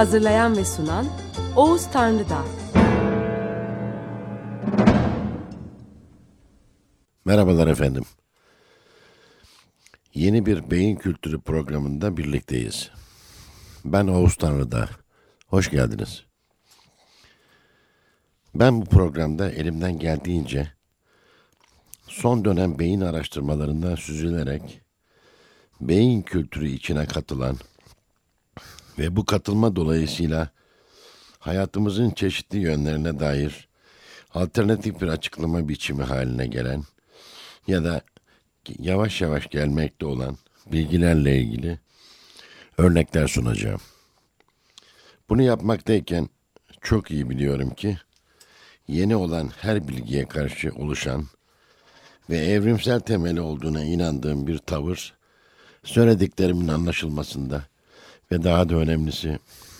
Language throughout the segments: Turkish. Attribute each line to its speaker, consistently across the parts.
Speaker 1: Hazırlayan ve sunan Oğuz Tanrıdağ.
Speaker 2: Merhabalar efendim. Yeni bir beyin kültürü programında birlikteyiz. Ben Oğuz Tanrıdağ. Hoş geldiniz. Ben bu programda elimden geldiğince son dönem beyin araştırmalarından süzülerek beyin kültürü içine katılan ve bu katılma dolayısıyla hayatımızın çeşitli yönlerine dair alternatif bir açıklama biçimi haline gelen ya da yavaş yavaş gelmekte olan bilgilerle ilgili örnekler sunacağım. Bunu yapmaktayken çok iyi biliyorum ki yeni olan her bilgiye karşı oluşan ve evrimsel temeli olduğuna inandığım bir tavır söylediklerimin anlaşılmasında ve daha da önemlisi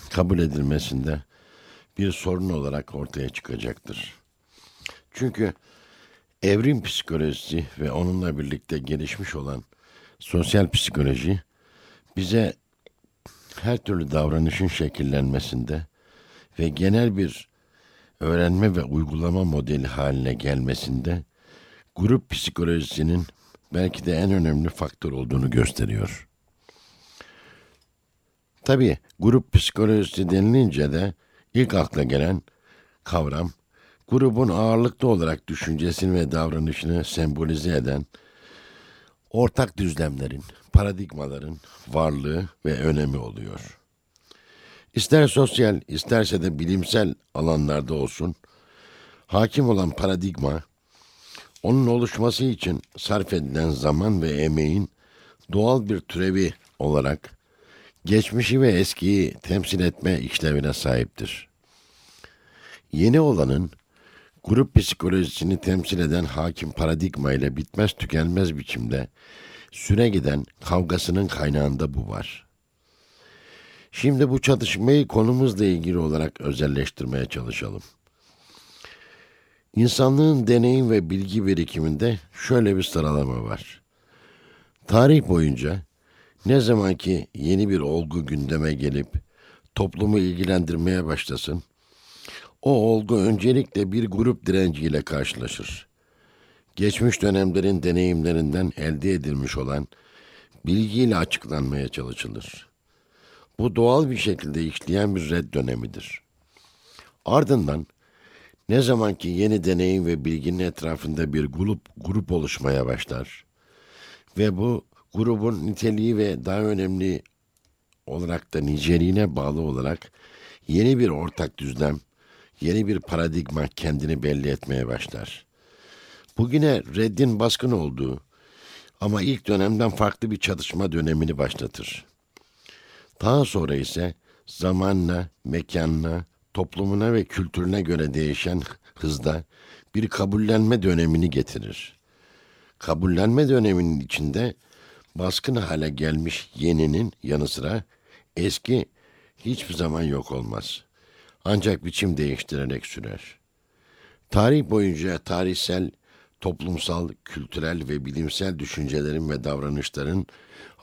Speaker 2: kabul edilmesinde bir sorun olarak ortaya çıkacaktır. Çünkü evrim psikolojisi ve onunla birlikte gelişmiş olan sosyal psikoloji bize her türlü davranışın şekillenmesinde ve genel bir öğrenme ve uygulama modeli haline gelmesinde grup psikolojisinin belki de en önemli faktör olduğunu gösteriyor. Tabii grup psikolojisi denilince de ilk akla gelen kavram grubun ağırlıklı olarak düşüncesini ve davranışını sembolize eden ortak düzlemlerin, paradigmaların varlığı ve önemi oluyor. İster sosyal, isterse de bilimsel alanlarda olsun, hakim olan paradigma, onun oluşması için sarf edilen zaman ve emeğin doğal bir türevi olarak geçmişi ve eskiyi temsil etme işlevine sahiptir. Yeni olanın grup psikolojisini temsil eden hakim paradigma ile bitmez tükenmez biçimde süre giden kavgasının kaynağında bu var. Şimdi bu çatışmayı konumuzla ilgili olarak özelleştirmeye çalışalım. İnsanlığın deneyim ve bilgi birikiminde şöyle bir sıralama var. Tarih boyunca ne zaman ki yeni bir olgu gündeme gelip toplumu ilgilendirmeye başlasın, o olgu öncelikle bir grup direnciyle karşılaşır. Geçmiş dönemlerin deneyimlerinden elde edilmiş olan bilgiyle açıklanmaya çalışılır. Bu doğal bir şekilde işleyen bir red dönemidir. Ardından ne zaman ki yeni deneyim ve bilginin etrafında bir grup grup oluşmaya başlar ve bu grubun niteliği ve daha önemli olarak da niceliğine bağlı olarak yeni bir ortak düzlem, yeni bir paradigma kendini belli etmeye başlar. Bugüne reddin baskın olduğu ama ilk dönemden farklı bir çatışma dönemini başlatır. Daha sonra ise zamanla, mekanla, toplumuna ve kültürüne göre değişen hızda bir kabullenme dönemini getirir. Kabullenme döneminin içinde baskın hale gelmiş yeninin yanı sıra eski hiçbir zaman yok olmaz. Ancak biçim değiştirerek sürer. Tarih boyunca tarihsel, toplumsal, kültürel ve bilimsel düşüncelerin ve davranışların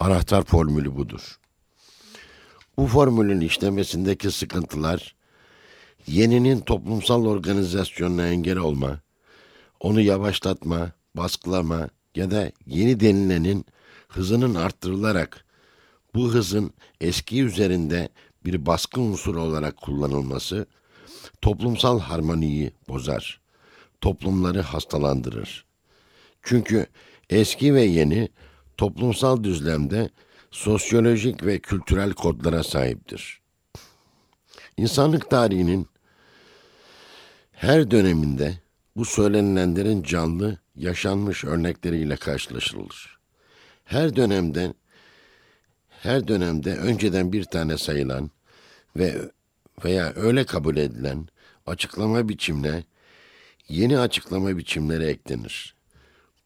Speaker 2: anahtar formülü budur. Bu formülün işlemesindeki sıkıntılar, yeninin toplumsal organizasyonuna engel olma, onu yavaşlatma, baskılama ya da yeni denilenin hızının arttırılarak bu hızın eski üzerinde bir baskı unsuru olarak kullanılması toplumsal harmoniyi bozar. Toplumları hastalandırır. Çünkü eski ve yeni toplumsal düzlemde sosyolojik ve kültürel kodlara sahiptir. İnsanlık tarihinin her döneminde bu söylenilenlerin canlı, yaşanmış örnekleriyle karşılaşılır her dönemden her dönemde önceden bir tane sayılan ve veya öyle kabul edilen açıklama biçimine yeni açıklama biçimleri eklenir.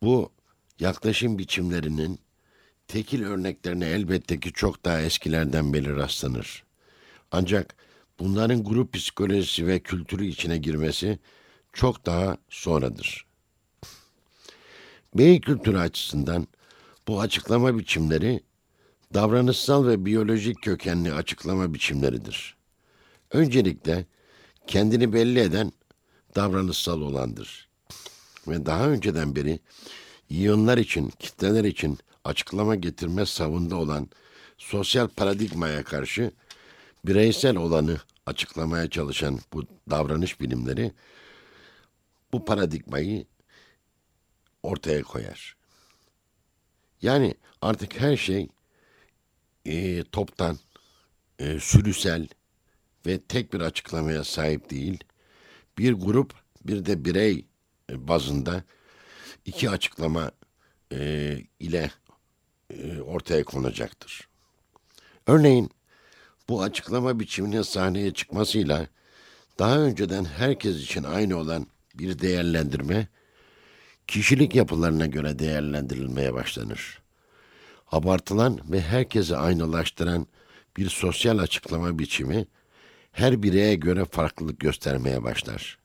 Speaker 2: Bu yaklaşım biçimlerinin tekil örneklerine elbette ki çok daha eskilerden beri rastlanır. Ancak bunların grup psikolojisi ve kültürü içine girmesi çok daha sonradır. Beyin kültürü açısından bu açıklama biçimleri davranışsal ve biyolojik kökenli açıklama biçimleridir. Öncelikle kendini belli eden davranışsal olandır. Ve daha önceden beri iyonlar için, kitleler için açıklama getirme savında olan sosyal paradigmaya karşı bireysel olanı açıklamaya çalışan bu davranış bilimleri bu paradigmayı ortaya koyar. Yani artık her şey e, toptan, e, sürüsel ve tek bir açıklamaya sahip değil. Bir grup bir de birey bazında iki açıklama e, ile e, ortaya konacaktır. Örneğin bu açıklama biçiminin sahneye çıkmasıyla daha önceden herkes için aynı olan bir değerlendirme kişilik yapılarına göre değerlendirilmeye başlanır. Abartılan ve herkese aynılaştıran bir sosyal açıklama biçimi her bireye göre farklılık göstermeye başlar.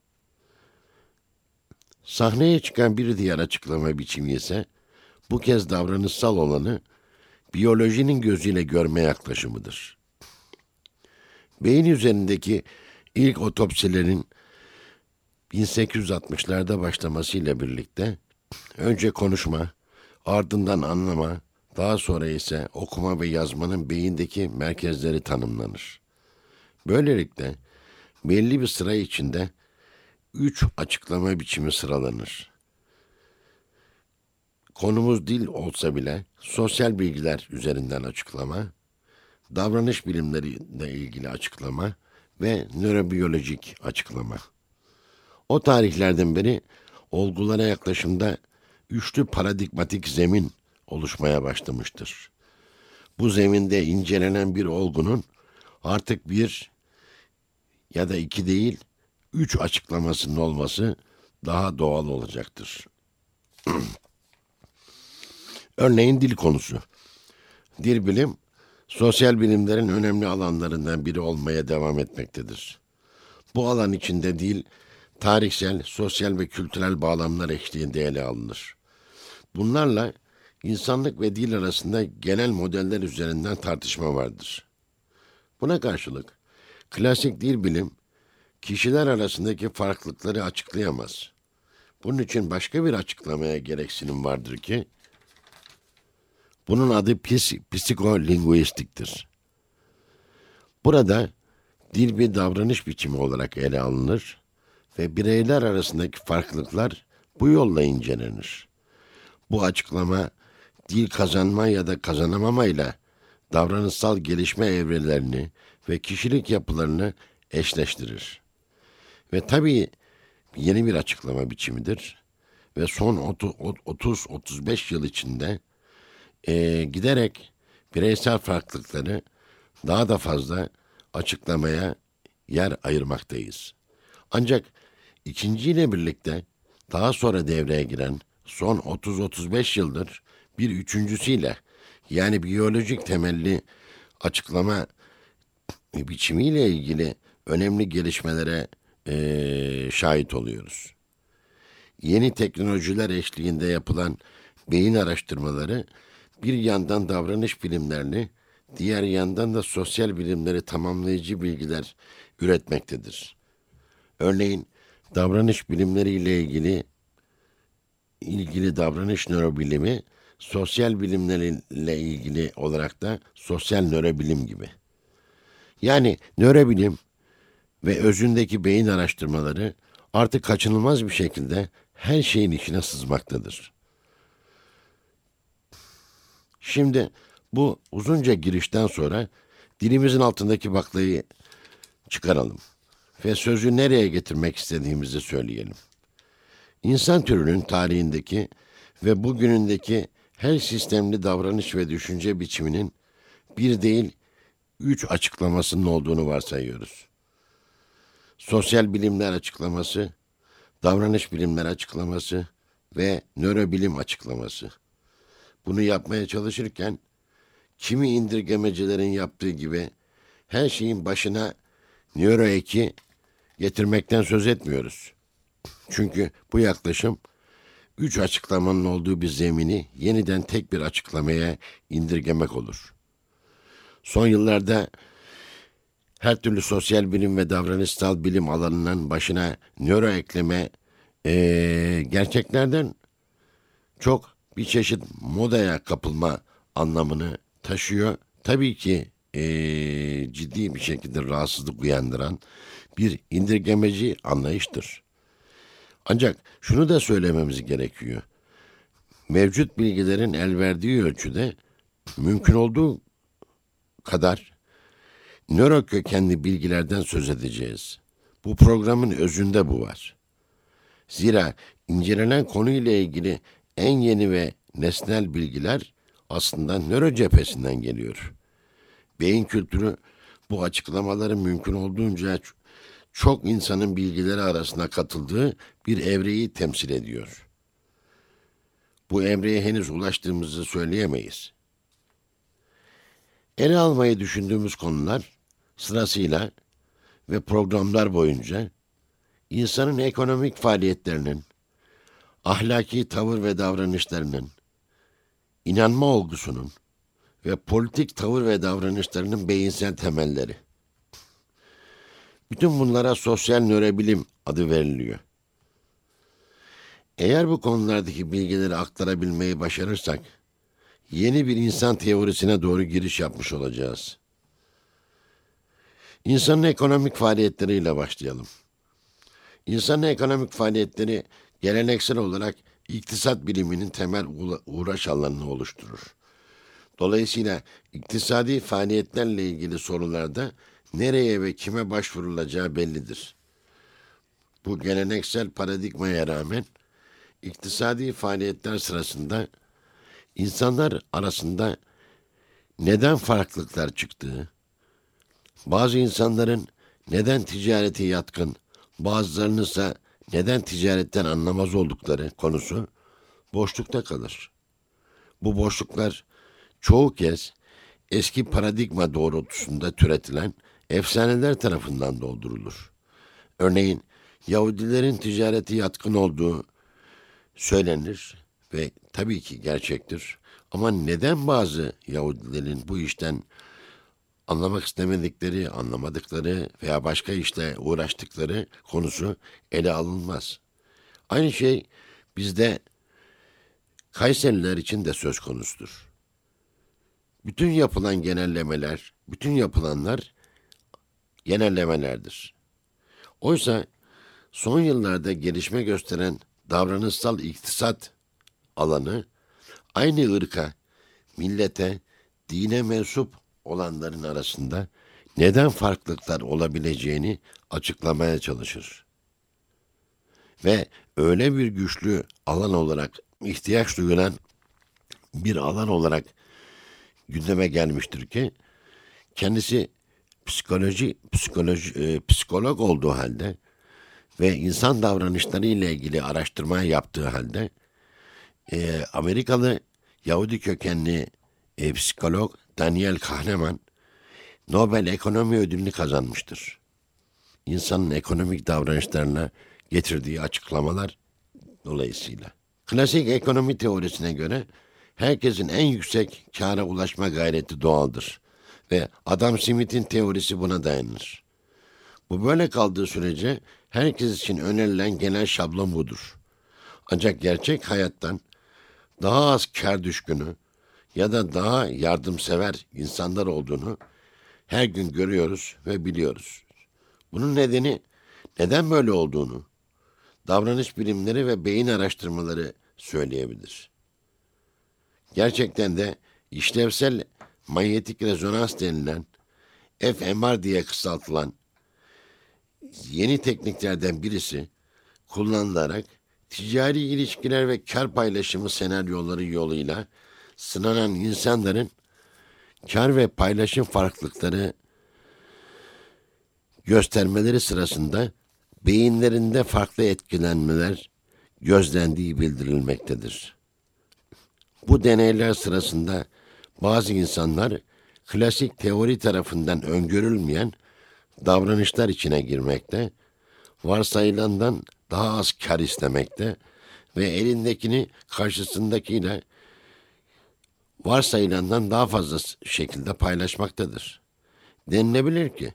Speaker 2: Sahneye çıkan bir diğer açıklama biçimi ise bu kez davranışsal olanı biyolojinin gözüyle görme yaklaşımıdır. Beyin üzerindeki ilk otopsilerin 1860'larda başlamasıyla birlikte önce konuşma, ardından anlama, daha sonra ise okuma ve yazmanın beyindeki merkezleri tanımlanır. Böylelikle belli bir sıra içinde üç açıklama biçimi sıralanır. Konumuz dil olsa bile sosyal bilgiler üzerinden açıklama, davranış bilimleriyle ilgili açıklama ve nörobiyolojik açıklama. O tarihlerden beri olgulara yaklaşımda üçlü paradigmatik zemin oluşmaya başlamıştır. Bu zeminde incelenen bir olgunun artık bir ya da iki değil, üç açıklamasının olması daha doğal olacaktır. Örneğin dil konusu. Dil bilim, sosyal bilimlerin önemli alanlarından biri olmaya devam etmektedir. Bu alan içinde dil, tarihsel, sosyal ve kültürel bağlamlar eşliğinde ele alınır. Bunlarla insanlık ve dil arasında genel modeller üzerinden tartışma vardır. Buna karşılık klasik dil bilim kişiler arasındaki farklılıkları açıklayamaz. Bunun için başka bir açıklamaya gereksinim vardır ki bunun adı pis, psikolinguistiktir. Burada dil bir davranış biçimi olarak ele alınır ve bireyler arasındaki farklılıklar bu yolla incelenir. Bu açıklama dil kazanma ya da kazanamamayla davranışsal gelişme evrelerini ve kişilik yapılarını eşleştirir. Ve tabii yeni bir açıklama biçimidir. Ve son 30-35 yıl içinde e, giderek bireysel farklılıkları daha da fazla açıklamaya yer ayırmaktayız. Ancak ikinciyle birlikte daha sonra devreye giren son 30-35 yıldır bir üçüncüsüyle yani biyolojik temelli açıklama biçimiyle ilgili önemli gelişmelere e, şahit oluyoruz. Yeni teknolojiler eşliğinde yapılan beyin araştırmaları bir yandan davranış bilimlerini, diğer yandan da sosyal bilimleri tamamlayıcı bilgiler üretmektedir. Örneğin davranış bilimleriyle ilgili ilgili davranış nörobilimi, sosyal bilimlerle ilgili olarak da sosyal nörobilim gibi. Yani nörobilim ve özündeki beyin araştırmaları artık kaçınılmaz bir şekilde her şeyin içine sızmaktadır. Şimdi bu uzunca girişten sonra dilimizin altındaki baklayı çıkaralım ve sözü nereye getirmek istediğimizi söyleyelim. İnsan türünün tarihindeki ve bugünündeki her sistemli davranış ve düşünce biçiminin bir değil üç açıklamasının olduğunu varsayıyoruz. Sosyal bilimler açıklaması, davranış bilimler açıklaması ve nörobilim açıklaması. Bunu yapmaya çalışırken kimi indirgemecilerin yaptığı gibi her şeyin başına nöroeki getirmekten söz etmiyoruz. Çünkü bu yaklaşım üç açıklamanın olduğu bir zemini yeniden tek bir açıklamaya indirgemek olur. Son yıllarda her türlü sosyal bilim ve davranışsal bilim alanının başına nöro ekleme ee, gerçeklerden çok bir çeşit modaya kapılma anlamını taşıyor. Tabii ki ee, ciddi bir şekilde rahatsızlık uyandıran bir indirgemeci anlayıştır. Ancak şunu da söylememiz gerekiyor. Mevcut bilgilerin el verdiği ölçüde mümkün olduğu kadar nöro kökenli bilgilerden söz edeceğiz. Bu programın özünde bu var. Zira incelenen konuyla ilgili en yeni ve nesnel bilgiler aslında nöro cephesinden geliyor. Beyin kültürü bu açıklamaları mümkün olduğunca çok insanın bilgileri arasında katıldığı bir evreyi temsil ediyor. Bu evreye henüz ulaştığımızı söyleyemeyiz. Ele almayı düşündüğümüz konular sırasıyla ve programlar boyunca insanın ekonomik faaliyetlerinin, ahlaki tavır ve davranışlarının, inanma olgusunun ve politik tavır ve davranışlarının beyinsel temelleri. Bütün bunlara sosyal nörobilim adı veriliyor. Eğer bu konulardaki bilgileri aktarabilmeyi başarırsak, yeni bir insan teorisine doğru giriş yapmış olacağız. İnsanın ekonomik faaliyetleriyle başlayalım. İnsanın ekonomik faaliyetleri geleneksel olarak iktisat biliminin temel uğraş alanını oluşturur. Dolayısıyla iktisadi faaliyetlerle ilgili sorularda nereye ve kime başvurulacağı bellidir. Bu geleneksel paradigmaya rağmen iktisadi faaliyetler sırasında insanlar arasında neden farklılıklar çıktığı, bazı insanların neden ticarete yatkın, bazılarının ise neden ticaretten anlamaz oldukları konusu boşlukta kalır. Bu boşluklar çoğu kez eski paradigma doğrultusunda türetilen efsaneler tarafından doldurulur. Örneğin Yahudilerin ticareti yatkın olduğu söylenir ve tabii ki gerçektir. Ama neden bazı Yahudilerin bu işten anlamak istemedikleri, anlamadıkları veya başka işle uğraştıkları konusu ele alınmaz. Aynı şey bizde Kayseriler için de söz konusudur. Bütün yapılan genellemeler, bütün yapılanlar genellemelerdir. Oysa son yıllarda gelişme gösteren davranışsal iktisat alanı aynı ırka, millete, dine mensup olanların arasında neden farklılıklar olabileceğini açıklamaya çalışır. Ve öyle bir güçlü alan olarak ihtiyaç duyulan bir alan olarak gündeme gelmiştir ki kendisi psikoloji psikoloji e, psikolog olduğu halde ve insan davranışları ile ilgili araştırma yaptığı halde e, Amerikalı Yahudi kökenli e, psikolog Daniel Kahneman Nobel Ekonomi Ödülünü kazanmıştır. İnsanın ekonomik davranışlarına getirdiği açıklamalar dolayısıyla. Klasik ekonomi teorisine göre herkesin en yüksek kâra ulaşma gayreti doğaldır ve Adam Smith'in teorisi buna dayanır. Bu böyle kaldığı sürece herkes için önerilen genel şablon budur. Ancak gerçek hayattan daha az kar düşkünü ya da daha yardımsever insanlar olduğunu her gün görüyoruz ve biliyoruz. Bunun nedeni neden böyle olduğunu davranış bilimleri ve beyin araştırmaları söyleyebilir. Gerçekten de işlevsel manyetik rezonans denilen fMR diye kısaltılan yeni tekniklerden birisi kullanılarak ticari ilişkiler ve kar paylaşımı senaryoları yoluyla sınanan insanların kar ve paylaşım farklılıkları göstermeleri sırasında beyinlerinde farklı etkilenmeler gözlendiği bildirilmektedir. Bu deneyler sırasında bazı insanlar klasik teori tarafından öngörülmeyen davranışlar içine girmekte, varsayılandan daha az kar istemekte ve elindekini karşısındakiyle varsayılandan daha fazla şekilde paylaşmaktadır. Denilebilir ki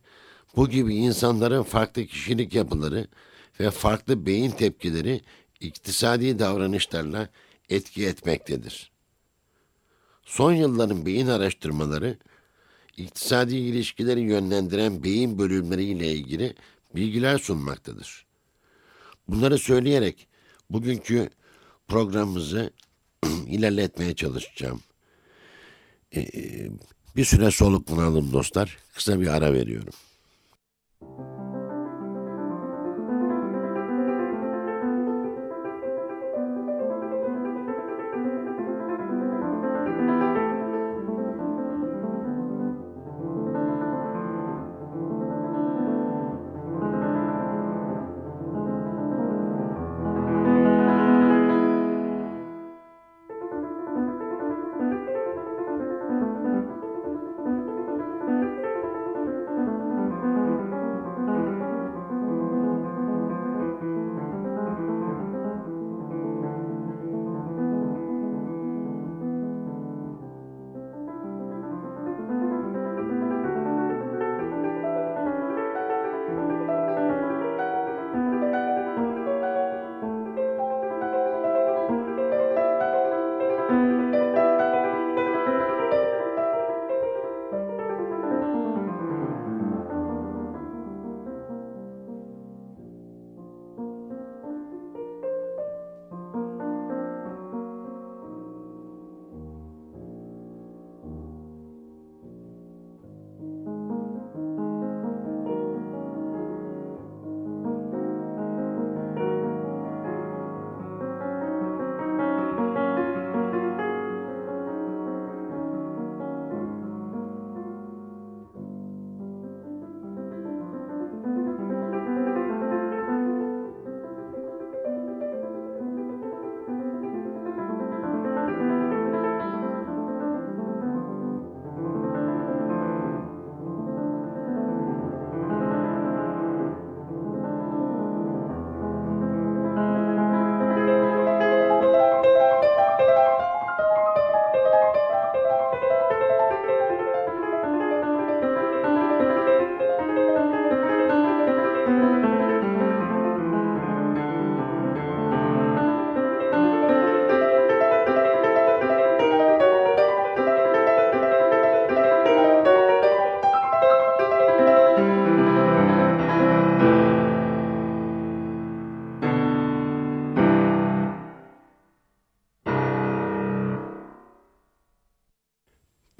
Speaker 2: bu gibi insanların farklı kişilik yapıları ve farklı beyin tepkileri iktisadi davranışlarla etki etmektedir. Son yılların beyin araştırmaları iktisadi ilişkileri yönlendiren beyin bölümleriyle ilgili bilgiler sunmaktadır. Bunları söyleyerek bugünkü programımızı ilerletmeye çalışacağım. Ee, bir süre soluklanalım dostlar. Kısa bir ara veriyorum.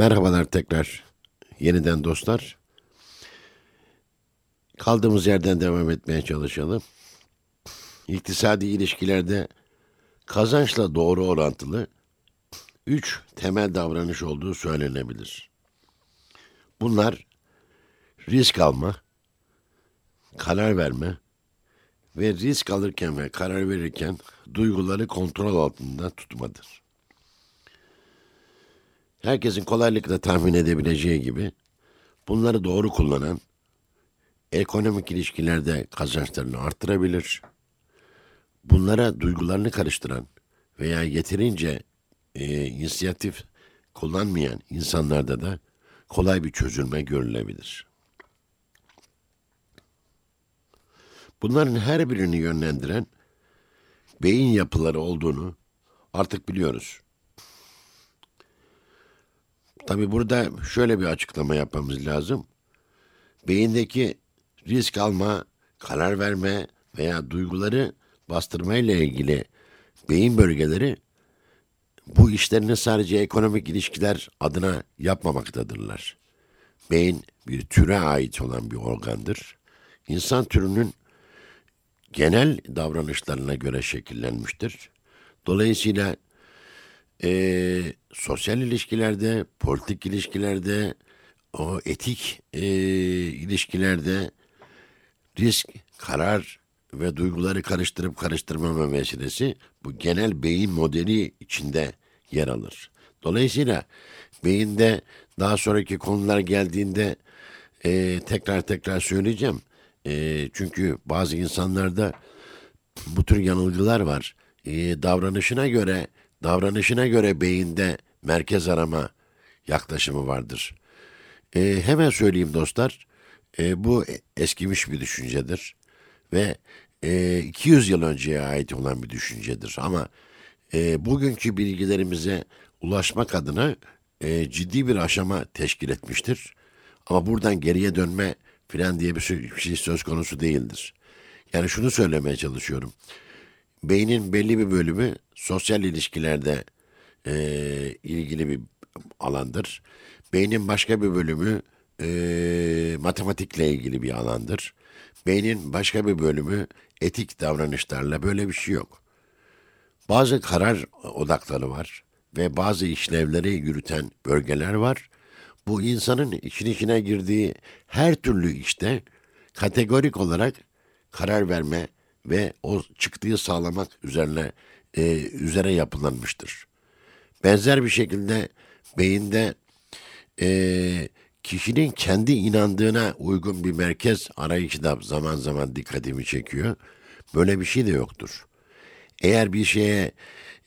Speaker 2: Merhabalar tekrar. Yeniden dostlar. Kaldığımız yerden devam etmeye çalışalım. İktisadi ilişkilerde kazançla doğru orantılı üç temel davranış olduğu söylenebilir. Bunlar risk alma, karar verme ve risk alırken ve karar verirken duyguları kontrol altında tutmadır. Herkesin kolaylıkla tahmin edebileceği gibi bunları doğru kullanan ekonomik ilişkilerde kazançlarını arttırabilir. Bunlara duygularını karıştıran veya yeterince e, inisiyatif kullanmayan insanlarda da kolay bir çözülme görülebilir. Bunların her birini yönlendiren beyin yapıları olduğunu artık biliyoruz. Tabi burada şöyle bir açıklama yapmamız lazım. Beyindeki risk alma, karar verme veya duyguları bastırma ile ilgili beyin bölgeleri bu işlerini sadece ekonomik ilişkiler adına yapmamaktadırlar. Beyin bir türe ait olan bir organdır. İnsan türünün genel davranışlarına göre şekillenmiştir. Dolayısıyla e, sosyal ilişkilerde, politik ilişkilerde, o etik e, ilişkilerde risk, karar ve duyguları karıştırıp karıştırmama meselesi bu genel beyin modeli içinde yer alır. Dolayısıyla beyinde daha sonraki konular geldiğinde e, tekrar tekrar söyleyeceğim. E, çünkü bazı insanlarda bu tür yanılgılar var. E, davranışına göre davranışına göre beyinde merkez arama yaklaşımı vardır. E, hemen söyleyeyim dostlar. E, bu eskimiş bir düşüncedir ve e, 200 yıl önceye ait olan bir düşüncedir. Ama e, bugünkü bilgilerimize ulaşmak adına e, ciddi bir aşama teşkil etmiştir. Ama buradan geriye dönme filan diye bir şey söz konusu değildir. Yani şunu söylemeye çalışıyorum. Beynin belli bir bölümü sosyal ilişkilerde e, ilgili bir alandır. Beynin başka bir bölümü e, matematikle ilgili bir alandır. Beynin başka bir bölümü etik davranışlarla böyle bir şey yok. Bazı karar odakları var ve bazı işlevleri yürüten bölgeler var. Bu insanın için içine girdiği her türlü işte kategorik olarak karar verme ve o çıktığı sağlamak üzerine e, üzere yapılanmıştır. Benzer bir şekilde beyinde e, kişinin kendi inandığına uygun bir merkez arayışı da zaman zaman dikkatimi çekiyor. Böyle bir şey de yoktur. Eğer bir şeye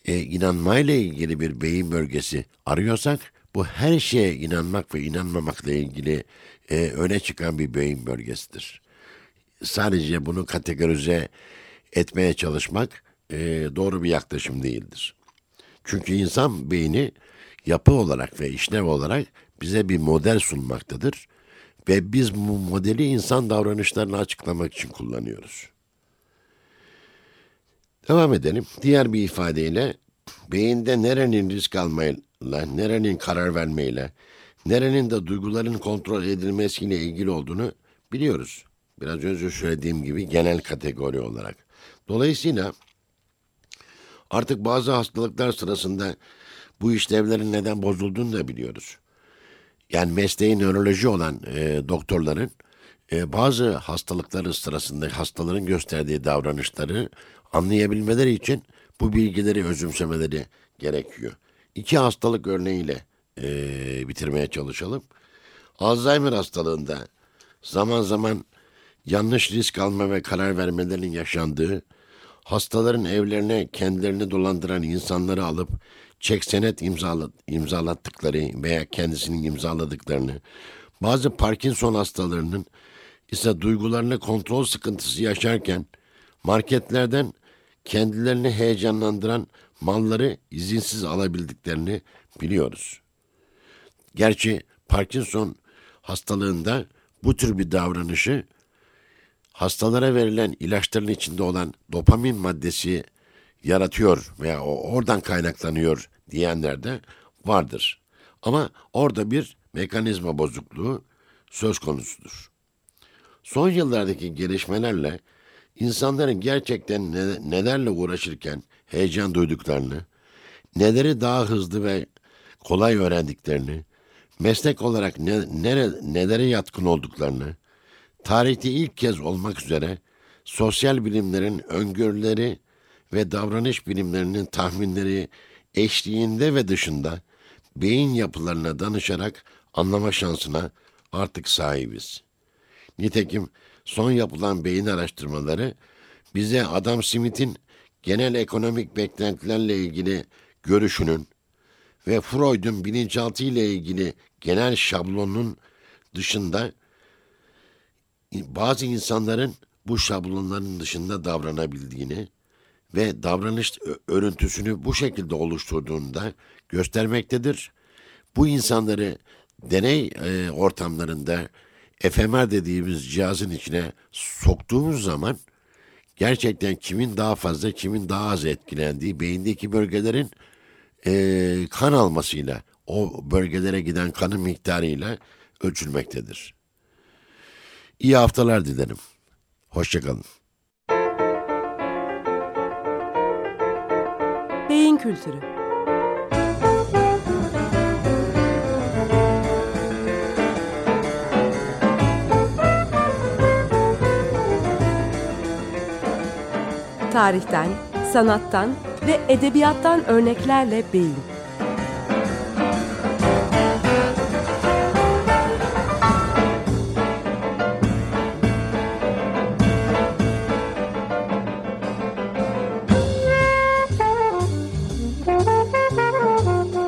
Speaker 2: e, inanmayla ilgili bir beyin bölgesi arıyorsak bu her şeye inanmak ve inanmamakla ilgili e, öne çıkan bir beyin bölgesidir. Sadece bunu kategorize etmeye çalışmak e, doğru bir yaklaşım değildir. Çünkü insan beyni yapı olarak ve işlev olarak bize bir model sunmaktadır ve biz bu modeli insan davranışlarını açıklamak için kullanıyoruz. Devam edelim. Diğer bir ifadeyle beyinde nerenin risk almayla, nerenin karar vermeyle, nerenin de duyguların kontrol edilmesiyle ilgili olduğunu biliyoruz. Biraz önce söylediğim gibi genel kategori olarak. Dolayısıyla artık bazı hastalıklar sırasında bu işlevlerin neden bozulduğunu da biliyoruz. Yani mesleği nöroloji olan e, doktorların e, bazı hastalıkları sırasında hastaların gösterdiği davranışları anlayabilmeleri için bu bilgileri özümsemeleri gerekiyor. İki hastalık örneğiyle e, bitirmeye çalışalım. Alzheimer hastalığında zaman zaman yanlış risk alma ve karar vermelerinin yaşandığı, hastaların evlerine kendilerini dolandıran insanları alıp çek senet imzalattıkları veya kendisinin imzaladıklarını, bazı Parkinson hastalarının ise duygularını kontrol sıkıntısı yaşarken marketlerden kendilerini heyecanlandıran malları izinsiz alabildiklerini biliyoruz. Gerçi Parkinson hastalığında bu tür bir davranışı hastalara verilen ilaçların içinde olan dopamin maddesi yaratıyor veya oradan kaynaklanıyor diyenler de vardır. Ama orada bir mekanizma bozukluğu söz konusudur. Son yıllardaki gelişmelerle insanların gerçekten ne, nelerle uğraşırken heyecan duyduklarını, neleri daha hızlı ve kolay öğrendiklerini, meslek olarak ne, nere, nelere yatkın olduklarını, tarihte ilk kez olmak üzere sosyal bilimlerin öngörüleri ve davranış bilimlerinin tahminleri eşliğinde ve dışında beyin yapılarına danışarak anlama şansına artık sahibiz. Nitekim son yapılan beyin araştırmaları bize Adam Smith'in genel ekonomik beklentilerle ilgili görüşünün ve Freud'un bilinçaltı ile ilgili genel şablonun dışında bazı insanların bu şablonların dışında davranabildiğini ve davranış örüntüsünü bu şekilde oluşturduğunda göstermektedir. Bu insanları deney e, ortamlarında FMR dediğimiz cihazın içine soktuğumuz zaman gerçekten kimin daha fazla kimin daha az etkilendiği beyindeki bölgelerin e, kan almasıyla o bölgelere giden kanın miktarıyla ölçülmektedir. İyi haftalar dilerim. Hoşçakalın.
Speaker 1: Beyin Kültürü Tarihten, sanattan ve edebiyattan örneklerle beyin.